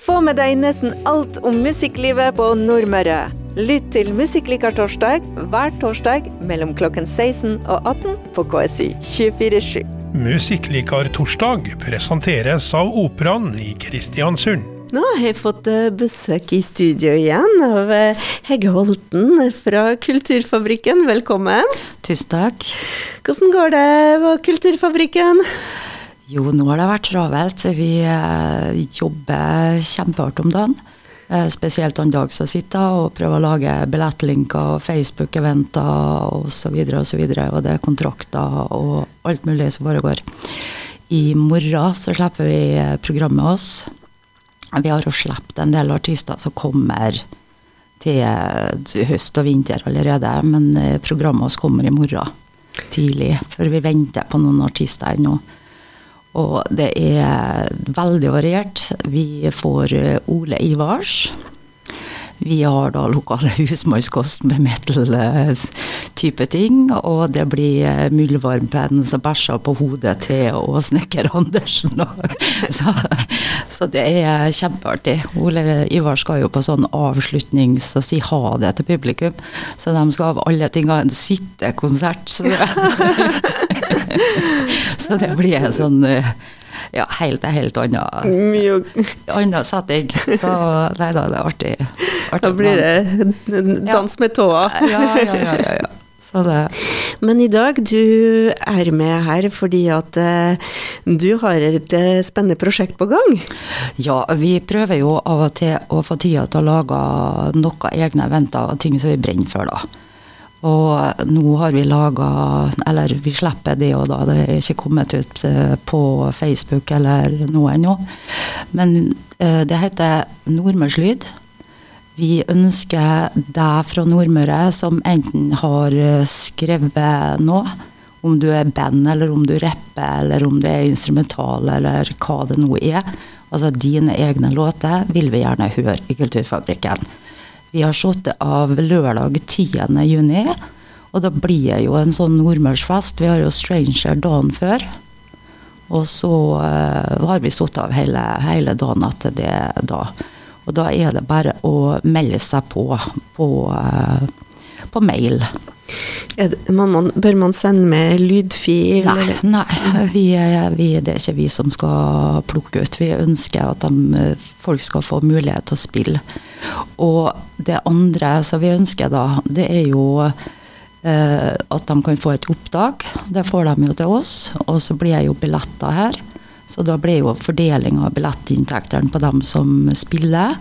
Få med deg nesten alt om musikklivet på Nordmøre. Lytt til Musikklikertorsdag hver torsdag mellom klokken 16 og 18 på KSU 247. Musikklikartorsdag presenteres av Operaen i Kristiansund. Nå har jeg fått eh, besøk i studio igjen av eh, Hegge Holten fra Kulturfabrikken. Velkommen. Tusen takk. Hvordan går det på Kulturfabrikken? Jo, nå har det vært travelt. Vi eh, jobber kjempehardt om dagen. Eh, spesielt han Dag som sitter og prøver å lage billettlinker, Facebook-eventer osv. Og, Og, og det er kontrakter og alt mulig som foregår. I morgen så slipper vi programmet oss. Vi har jo sluppet en del artister som kommer til høst og vinter allerede, men eh, programmet oss kommer i morgen tidlig. For vi venter på noen artister ennå. Og det er veldig variert. Vi får eh, Ole Ivars. Vi har da lokale husmannskost med metal-type ting. Og det blir eh, muldvarmpenn som bæsjer på hodet til og snekker Andersen. så, så, det er kjempeartig. Ole Ivar skal jo på sånn avslutnings- og si ha det til publikum. Så de skal av alle ting ha en sittekonsert. Så Så det blir en sånn eh, ja, helt, helt annen setting. Så nei da, det er artig. artig da blir det dans med tåa. ja, ja, ja. ja, ja. Men i dag, du er med her fordi at uh, du har et uh, spennende prosjekt på gang? Ja, vi prøver jo av og til å få tida til å lage noen egne eventer og ting som vi brenner for, da. Og nå har vi laga Eller vi slipper det og da, det er ikke kommet ut eh, på Facebook eller noe ennå. Men eh, det heter Nordmørslyd. Vi ønsker deg fra Nordmøre som enten har eh, skrevet noe, om du er band eller om du rapper eller om det er instrumental eller hva det nå er. Altså dine egne låter vil vi gjerne høre i Kulturfabrikken. Vi har sittet av lørdag 10. juni, og da blir det jo en sånn nordmørsfest. Vi har jo Stranger dagen før. Og så uh, har vi sittet av hele, hele, dagen etter det da. Og da er det bare å melde seg på på, uh, på mail. Man, bør man sende med lydfil? Nei, nei vi, vi, det er ikke vi som skal plukke ut. Vi ønsker at de, folk skal få mulighet til å spille. Og det andre som vi ønsker da, det er jo eh, at de kan få et opptak. Det får de jo til oss. Og så blir det jo billetter her. Så da blir jo fordeling av billettinntektene på dem som spiller.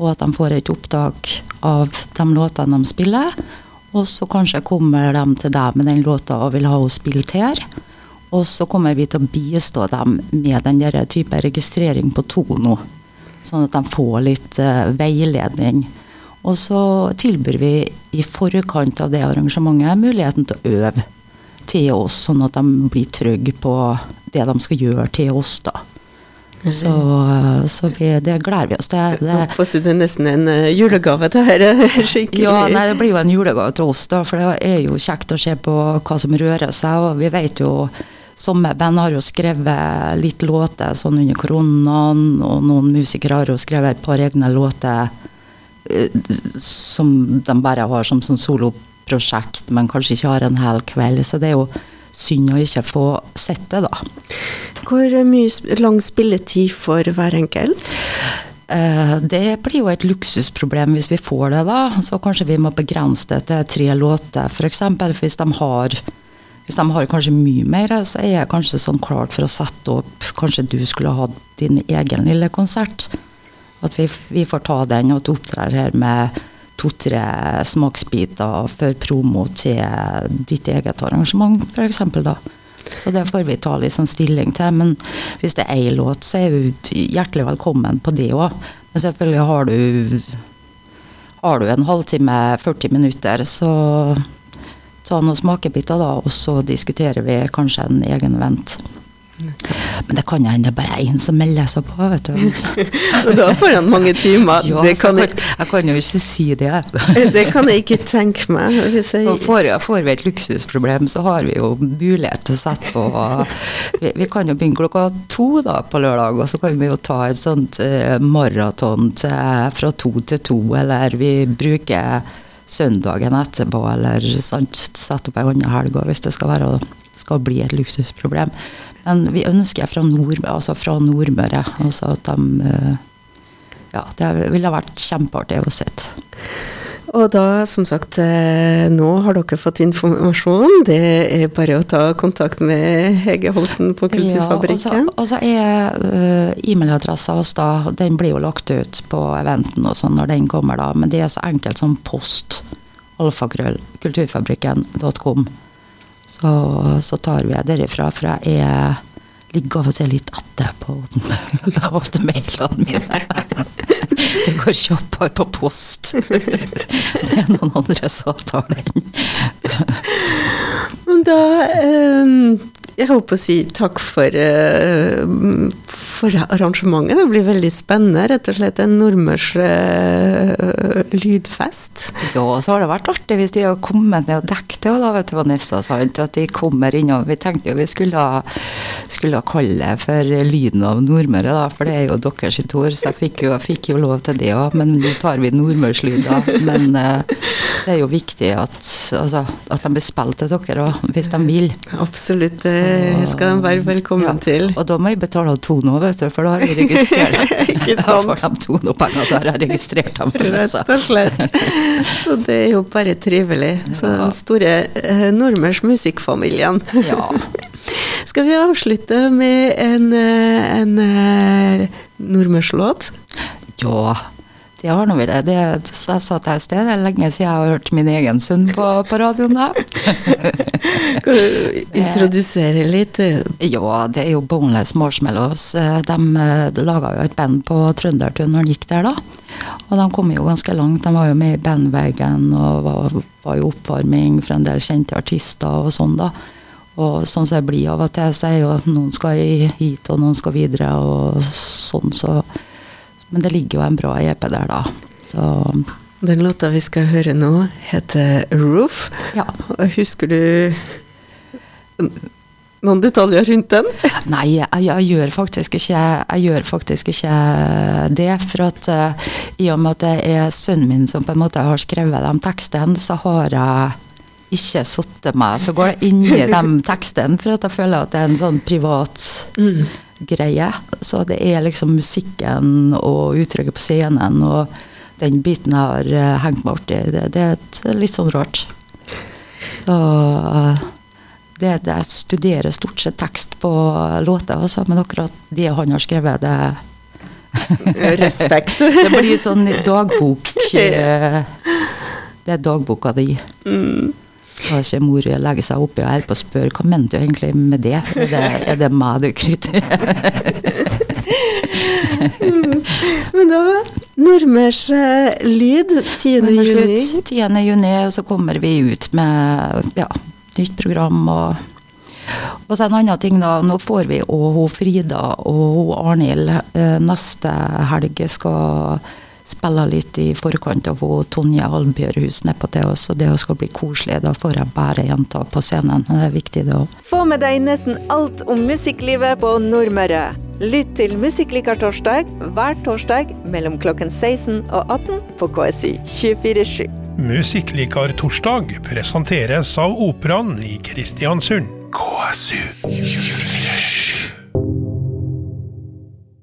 Og at de får et opptak av de låtene de spiller. Og så kanskje kommer de til deg med den låta og vil ha henne spilt her. Og så kommer vi til å bistå dem med den der type registrering på Tono. Sånn at de får litt uh, veiledning. Og så tilbyr vi i forkant av det arrangementet muligheten til å øve til oss, sånn at de blir trygge på det de skal gjøre til oss, da. Så, så vi, det gleder vi oss til. Det, det er nesten en uh, julegave dette. Skikkelig. Ja, nei, det blir jo en julegave til oss, da. For det er jo kjekt å se på hva som rører seg. Og vi vet jo Somme band har jo skrevet litt låter sånn under koronaen, og noen musikere har jo skrevet et par egne låter uh, som de bare har som sånn soloprosjekt, men kanskje ikke har en hel kveld. Så det er jo synd å ikke få sett det, da. Hvor mye lang spilletid for hver enkelt? Eh, det blir jo et luksusproblem hvis vi får det, da. Så kanskje vi må begrense det til tre låter, f.eks. Hvis de har hvis de har kanskje mye mer, så er jeg kanskje sånn klart for å sette opp Kanskje du skulle hatt din egen lille konsert. At vi, vi får ta den, og at her med to-tre smaksbiter før promo til ditt eget arrangement, f.eks. da. Så det får vi ta sånn stilling til. Men hvis det er ei låt, så er du hjertelig velkommen på det òg. Men selvfølgelig har du har du en halvtime, 40 minutter, så ta noen smakebiter da, og så diskuterer vi kanskje en egen vent. Men det kan hende det er bare én som melder seg på, vet du. Og da får han mange timer. Ja, det, kan jeg, kan, jeg kan jo ikke si det. det kan jeg ikke tenke meg. Jeg, får, får vi et luksusproblem, så har vi jo mulighet til å sette på vi, vi kan jo begynne klokka to da på lørdag, og så kan vi jo ta et sånt eh, maraton fra to til to, eller vi bruker søndagen etterpå, eller sant, sette opp ei annen helg hvis det skal, være, skal bli et luksusproblem. Men vi ønsker fra, nord, altså fra Nordmøre, altså at de eh, Ja, det ville vært kjempeartig å se. og da, som sagt, eh, nå har dere fått informasjon. Det er bare å ta kontakt med Hege Holten på Kulturfabrikken. Ja, og så er uh, e-mailadressa hos da, den blir jo lagt ut på eventen og sånn når den kommer da, men det er så enkelt som post. Alfakrøll, kulturfabrikken.com. Så, så tar vi derifra, for jeg er ligger av og til litt etter på mailene mine. Det går kjappere på post. Det er noen andre som tar den. Men da eh, Jeg håper å si takk for, eh, for arrangementet. Det blir veldig spennende. Rett og slett en nordmørs eh, lydfest. Ja, og så har det vært artig hvis de har kommet ned og dekket det, da, vet du, Vanessa. Sant? At de kommer innom. Vi tenkte jo vi skulle, skulle kalle det for Lyden av Nordmøre, da, for det er jo deres ord. Så jeg fikk jo, jeg fikk jo lov til det òg, men nå tar vi nordmørslyder. Men eh, det er jo viktig at, altså, at de blir spilt til dere òg, hvis de vil. Absolutt. Det skal de være velkommen Ja. til. Og da må jeg betale to nå, vet du, for da har vi registrert Ikke sant? får de to nå penger, da har jeg registrert dem. Rett og slett. Så det er jo bare trivelig. Så den store eh, nordmørs musikkfamilien. Ja. Skal vi avslutte med en, en, en eh, nordmørslåt? Ja, det har nå vel det. det. Så jeg sa til deg i sted, det er lenge siden jeg har hørt min egen sønn på, på radioen da. Kan du introdusere litt? Ja, det er jo Boneless Marshmallows. Eh, De eh, laga jo et band på Trøndertun når de gikk der, da. Og de kom jo ganske langt. De var jo med i bandwagon og var, var jo oppvarming for en del kjente artister og sånn, da. Og sånn som det blir av og til, så er jo noen skal hit, og noen skal videre, og sånn, så Men det ligger jo en bra EP der, da. Så Den låta vi skal høre nå, heter Roof. ja. Husker du noen detaljer rundt den? Nei, jeg, jeg, gjør faktisk ikke, jeg gjør faktisk ikke det. For at uh, i og med at det er sønnen min som på en måte har skrevet de tekstene, så har jeg ikke satt meg så går jeg inn i de tekstene, for at jeg føler at det er en sånn privat greie. Så det er liksom musikken og uttrykket på scenen og den biten har eh, hengt meg borti. Det, det er litt sånn rart. Så eh, det, det, jeg studerer stort sett tekst på låter også, men akkurat det han har skrevet, det, Respekt. det blir sånn dagbok eh, Det er dagboka di. Da ikke mor legger seg oppi og holder på å spørre hva mente du egentlig med det? Er det, er det meg du krytter? Men da Nordmørs eh, lyd 10. Men juni. 10. juni, og så kommer vi ut med ja, nytt program og og så en annen ting da, nå får vi og Frida og Arnhild eh, neste helg skal spille litt i forkant av hun Tonje Albjørhus nedpå til oss, og det skal bli koselig. Da får jeg bare jenter på scenen. Det er viktig, det òg. Få med deg nesten alt om musikklivet på Nordmøre. Lytt til Musikklikertorsdag hver torsdag mellom klokken 16 og 18 på KSY 247. Musikklikar torsdag presenteres av Operaen i Kristiansund. KSU 247.